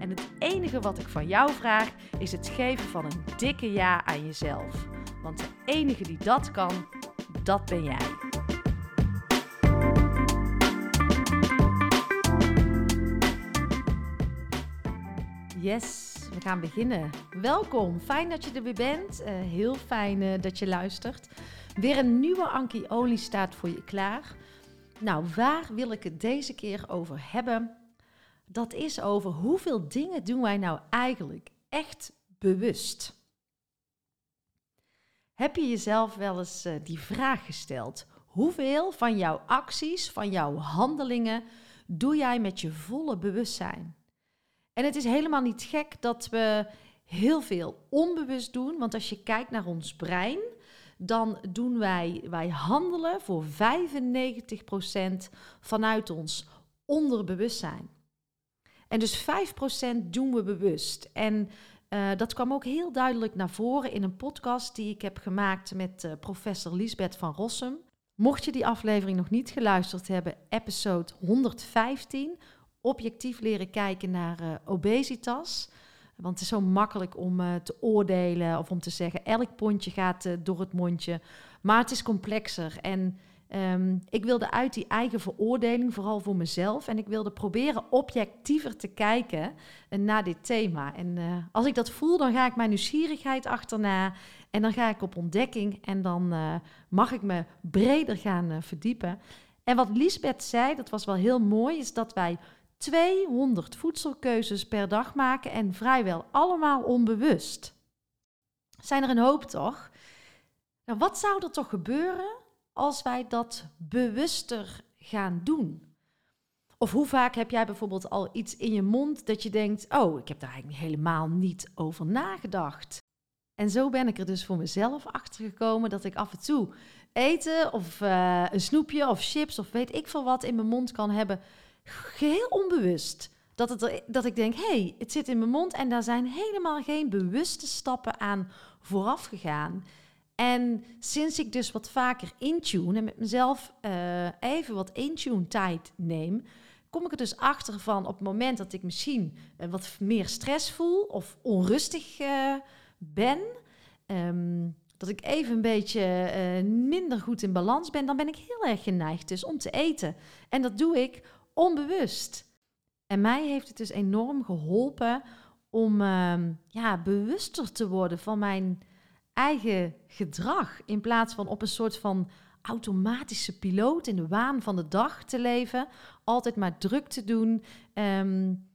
En het enige wat ik van jou vraag is het geven van een dikke ja aan jezelf. Want de enige die dat kan, dat ben jij. Yes, we gaan beginnen. Welkom, fijn dat je er weer bent. Uh, heel fijn uh, dat je luistert. Weer een nieuwe Anki Olie staat voor je klaar. Nou, waar wil ik het deze keer over hebben? Dat is over hoeveel dingen doen wij nou eigenlijk echt bewust? Heb je jezelf wel eens uh, die vraag gesteld? Hoeveel van jouw acties, van jouw handelingen, doe jij met je volle bewustzijn? En het is helemaal niet gek dat we heel veel onbewust doen, want als je kijkt naar ons brein, dan doen wij, wij handelen voor 95% vanuit ons onderbewustzijn. En dus 5% doen we bewust. En uh, dat kwam ook heel duidelijk naar voren in een podcast die ik heb gemaakt met uh, professor Lisbeth van Rossum. Mocht je die aflevering nog niet geluisterd hebben, episode 115, objectief leren kijken naar uh, obesitas. Want het is zo makkelijk om te oordelen of om te zeggen: elk pondje gaat door het mondje. Maar het is complexer. En um, ik wilde uit die eigen veroordeling, vooral voor mezelf. En ik wilde proberen objectiever te kijken uh, naar dit thema. En als ik dat voel, dan ga ik mijn nieuwsgierigheid achterna. En dan ga ik op ontdekking. En dan mag ik me breder gaan verdiepen. En wat Lisbeth zei, dat was wel heel mooi, is dat wij 200 voedselkeuzes per dag maken en vrijwel allemaal onbewust. Zijn er een hoop toch? Nou, wat zou er toch gebeuren als wij dat bewuster gaan doen? Of hoe vaak heb jij bijvoorbeeld al iets in je mond dat je denkt: Oh, ik heb daar eigenlijk helemaal niet over nagedacht. En zo ben ik er dus voor mezelf achter gekomen dat ik af en toe eten of uh, een snoepje of chips of weet ik veel wat in mijn mond kan hebben geheel onbewust. Dat, het, dat ik denk, hey, het zit in mijn mond en daar zijn helemaal geen bewuste stappen aan vooraf gegaan. En sinds ik dus wat vaker intune en met mezelf uh, even wat intune tijd neem, kom ik er dus achter van op het moment dat ik misschien uh, wat meer stress voel of onrustig uh, ben, um, dat ik even een beetje minder goed in balans ben, dan ben ik heel erg geneigd dus om te eten. En dat doe ik onbewust. En mij heeft het dus enorm geholpen om uh, ja, bewuster te worden van mijn eigen gedrag. In plaats van op een soort van automatische piloot in de waan van de dag te leven. Altijd maar druk te doen. Um,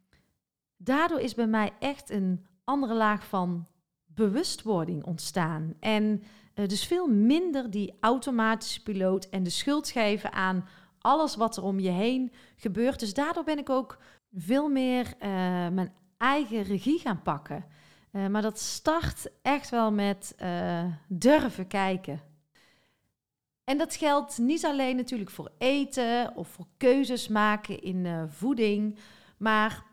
daardoor is bij mij echt een andere laag van bewustwording ontstaan. En uh, dus veel minder die automatische piloot en de schuld geven aan alles wat er om je heen gebeurt. Dus daardoor ben ik ook veel meer uh, mijn eigen regie gaan pakken. Uh, maar dat start echt wel met uh, durven kijken. En dat geldt niet alleen natuurlijk voor eten of voor keuzes maken in voeding, maar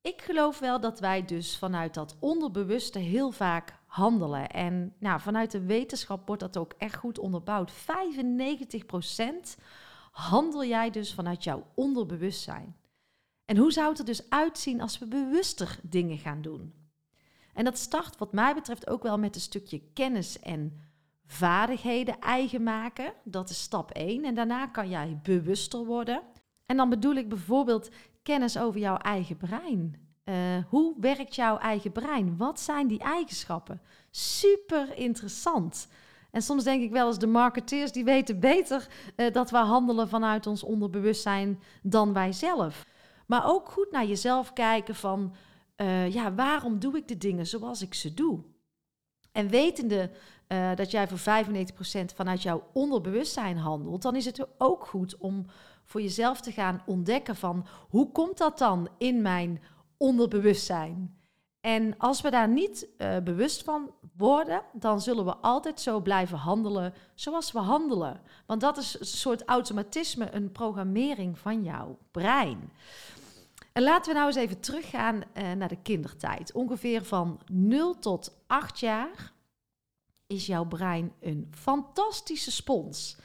ik geloof wel dat wij dus vanuit dat onderbewuste heel vaak handelen. En nou, vanuit de wetenschap wordt dat ook echt goed onderbouwd. 95% handel jij dus vanuit jouw onderbewustzijn. En hoe zou het er dus uitzien als we bewuster dingen gaan doen? En dat start wat mij betreft ook wel met een stukje kennis en vaardigheden eigen maken. Dat is stap 1. En daarna kan jij bewuster worden. En dan bedoel ik bijvoorbeeld kennis over jouw eigen brein. hoe werkt jouw eigen brein? Wat zijn die eigenschappen? Super interessant. En soms denk ik wel eens, de marketeers die weten beter uh, dat we handelen vanuit ons onderbewustzijn dan wij zelf. Maar ook goed naar jezelf kijken van, uh, ja, waarom doe ik de dingen zoals ik ze doe? En wetende uh, dat jij voor 95% vanuit jouw onderbewustzijn handelt, dan is het ook goed om voor jezelf te gaan ontdekken van, hoe komt dat dan in mijn onderbewustzijn? En als we daar niet uh, bewust van worden, dan zullen we altijd zo blijven handelen zoals we handelen. Want dat is een soort automatisme, een programmering van jouw brein. En laten we nou eens even teruggaan uh, naar de kindertijd. Ongeveer van 0 tot 8 jaar is jouw brein een fantastische spons.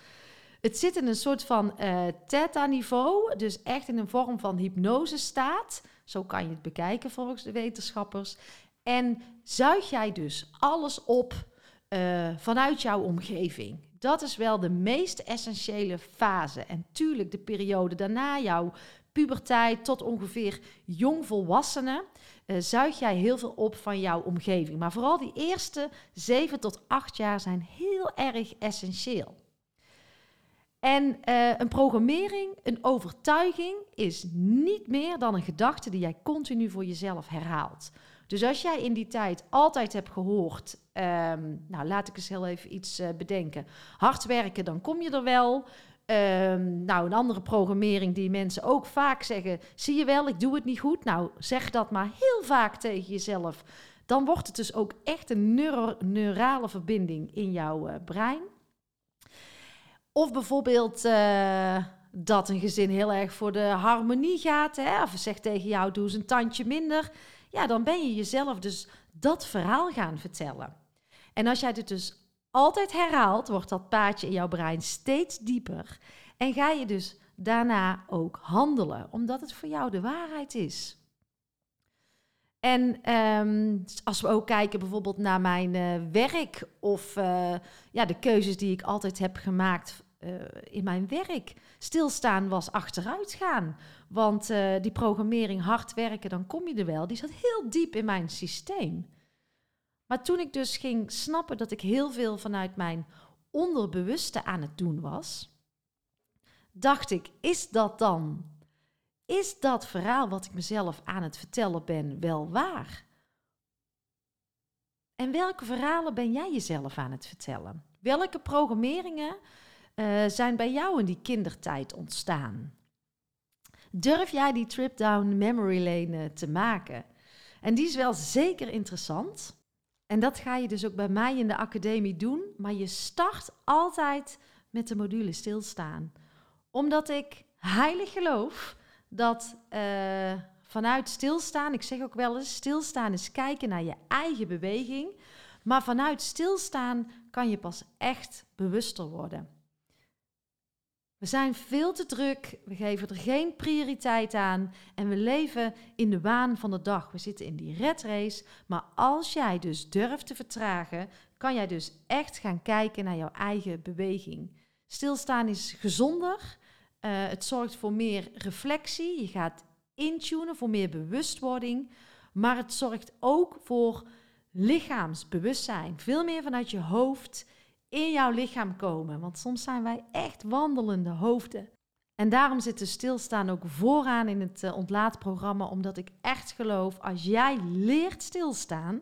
Het zit in een soort van uh, theta-niveau, dus echt in een vorm van hypnose staat. Zo kan je het bekijken volgens de wetenschappers. En zuig jij dus alles op uh, vanuit jouw omgeving. Dat is wel de meest essentiële fase. En tuurlijk de periode daarna, jouw puberteit tot ongeveer jongvolwassenen, uh, zuig jij heel veel op van jouw omgeving. Maar vooral die eerste 7 tot 8 jaar zijn heel erg essentieel. En uh, een programmering, een overtuiging, is niet meer dan een gedachte die jij continu voor jezelf herhaalt. Dus als jij in die tijd altijd hebt gehoord, um, nou laat ik eens heel even iets uh, bedenken. Hard werken, dan kom je er wel. Um, nou, een andere programmering die mensen ook vaak zeggen: zie je wel, ik doe het niet goed. Nou, zeg dat maar heel vaak tegen jezelf. Dan wordt het dus ook echt een neurale verbinding in jouw uh, brein. Of bijvoorbeeld uh, dat een gezin heel erg voor de harmonie gaat. Hè? Of zegt tegen jou, doe eens een tandje minder. Ja, dan ben je jezelf dus dat verhaal gaan vertellen. En als jij dit dus altijd herhaalt, wordt dat paadje in jouw brein steeds dieper. En ga je dus daarna ook handelen, omdat het voor jou de waarheid is. En um, als we ook kijken bijvoorbeeld naar mijn uh, werk of uh, ja, de keuzes die ik altijd heb gemaakt uh, in mijn werk. Stilstaan was achteruit gaan. Want die programmering hard werken, dan kom je er wel. Die zat heel diep in mijn systeem. Maar toen ik dus ging snappen dat ik heel veel vanuit mijn onderbewuste aan het doen was, dacht ik, is dat dan? Is dat verhaal wat ik mezelf aan het vertellen ben wel waar? En welke verhalen ben jij jezelf aan het vertellen? Welke programmeringen uh, zijn bij jou in die kindertijd ontstaan? Durf jij die trip down memory lane te maken? En die is wel zeker interessant. En dat ga je dus ook bij mij in de academie doen. Maar je start altijd met de module stilstaan. Omdat ik heilig geloof dat uh, vanuit stilstaan, ik zeg ook wel eens, stilstaan is kijken naar je eigen beweging. Maar vanuit stilstaan kan je pas echt bewuster worden. We zijn veel te druk, we geven er geen prioriteit aan en we leven in de waan van de dag. We zitten in die red race, maar als jij dus durft te vertragen, kan jij dus echt gaan kijken naar jouw eigen beweging. Stilstaan is gezonder, uh, het zorgt voor meer reflectie, je gaat intunen voor meer bewustwording, maar het zorgt ook voor lichaamsbewustzijn. Veel meer vanuit je hoofd in jouw lichaam komen. Want soms zijn wij echt wandelende hoofden. En daarom zit de stilstaan ook vooraan in het uh, ontlaatprogramma, omdat ik echt geloof, als jij leert stilstaan,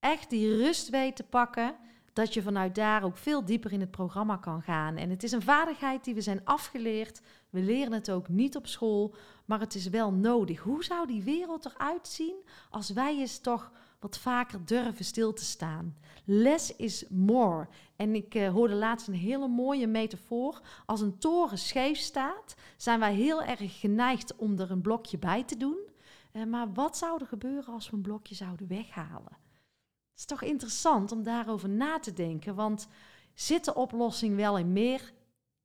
echt die rust weet te pakken, dat je vanuit daar ook veel dieper in het programma kan gaan. En het is een vaardigheid die we zijn afgeleerd. We leren het ook niet op school, maar het is wel nodig. Hoe zou die wereld eruit zien als wij eens toch wat vaker durven stil te staan. Less is more. En ik uh, hoorde laatst een hele mooie metafoor. Als een toren scheef staat, zijn wij heel erg geneigd om er een blokje bij te doen. Uh, maar wat zou er gebeuren als we een blokje zouden weghalen? Het is toch interessant om daarover na te denken, want zit de oplossing wel in meer?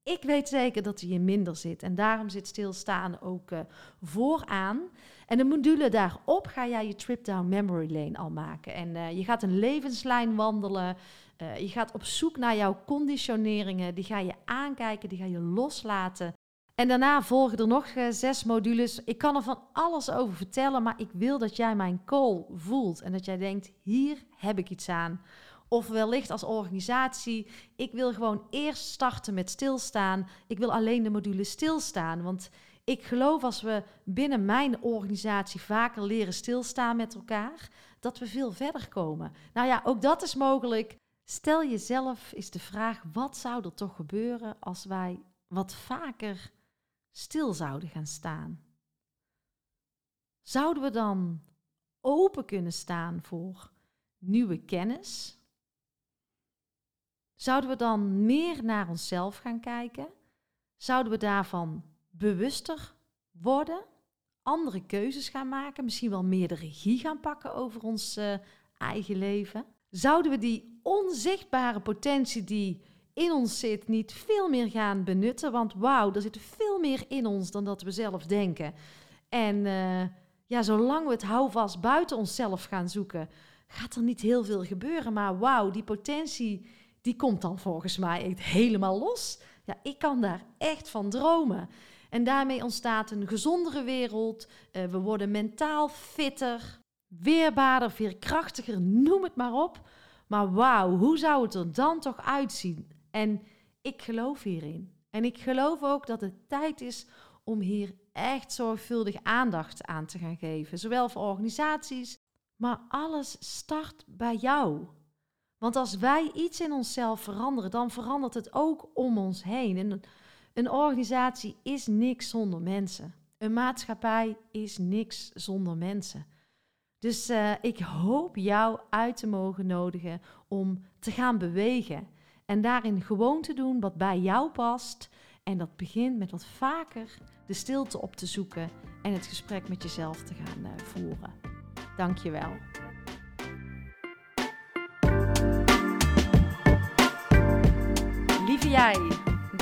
Ik weet zeker dat hij in minder zit. En daarom zit stilstaan ook uh, vooraan. En de module daarop ga jij je trip down memory lane al maken. En uh, je gaat een levenslijn wandelen. Uh, je gaat op zoek naar jouw conditioneringen. Die ga je aankijken, die ga je loslaten. En daarna volgen er nog eh, zes modules. Ik kan er van alles over vertellen, maar ik wil dat jij mijn call voelt en dat jij denkt: hier heb ik iets aan. Of wellicht als organisatie, ik wil gewoon eerst starten met stilstaan. Ik wil alleen de module stilstaan, want ik geloof als we binnen mijn organisatie vaker leren stilstaan met elkaar, dat we veel verder komen. Nou ja, ook dat is mogelijk. Stel jezelf is de vraag: wat zou er toch gebeuren als wij wat vaker stil zouden gaan staan? Zouden we dan open kunnen staan voor nieuwe kennis? Zouden we dan meer naar onszelf gaan kijken? Zouden we daarvan bewuster worden? Andere keuzes gaan maken? Misschien wel meer de regie gaan pakken over ons uh, eigen leven? Zouden we die onzichtbare potentie die in ons zit niet veel meer gaan benutten? Want wauw, er zit veel meer in ons dan dat we zelf denken. En uh, ja, zolang we het houvast buiten onszelf gaan zoeken, gaat er niet heel veel gebeuren. Maar wauw, die potentie die komt dan volgens mij echt helemaal los. Ja, ik kan daar echt van dromen. En daarmee ontstaat een gezondere wereld. Uh, we worden mentaal fitter, weerbaarder, veerkrachtiger, noem het maar op. Maar wauw, hoe zou het er dan toch uitzien? En ik geloof hierin. En ik geloof ook dat het tijd is om hier echt zorgvuldig aandacht aan te gaan geven. Zowel voor organisaties, maar alles start bij jou. Want als wij iets in onszelf veranderen, dan verandert het ook om ons heen. En een organisatie is niks zonder mensen. Een maatschappij is niks zonder mensen. Dus uh, ik hoop jou uit te mogen nodigen om te gaan bewegen. En daarin gewoon te doen wat bij jou past. En dat begint met wat vaker de stilte op te zoeken en het gesprek met jezelf te gaan uh, voeren. Dankjewel. Lieve jij,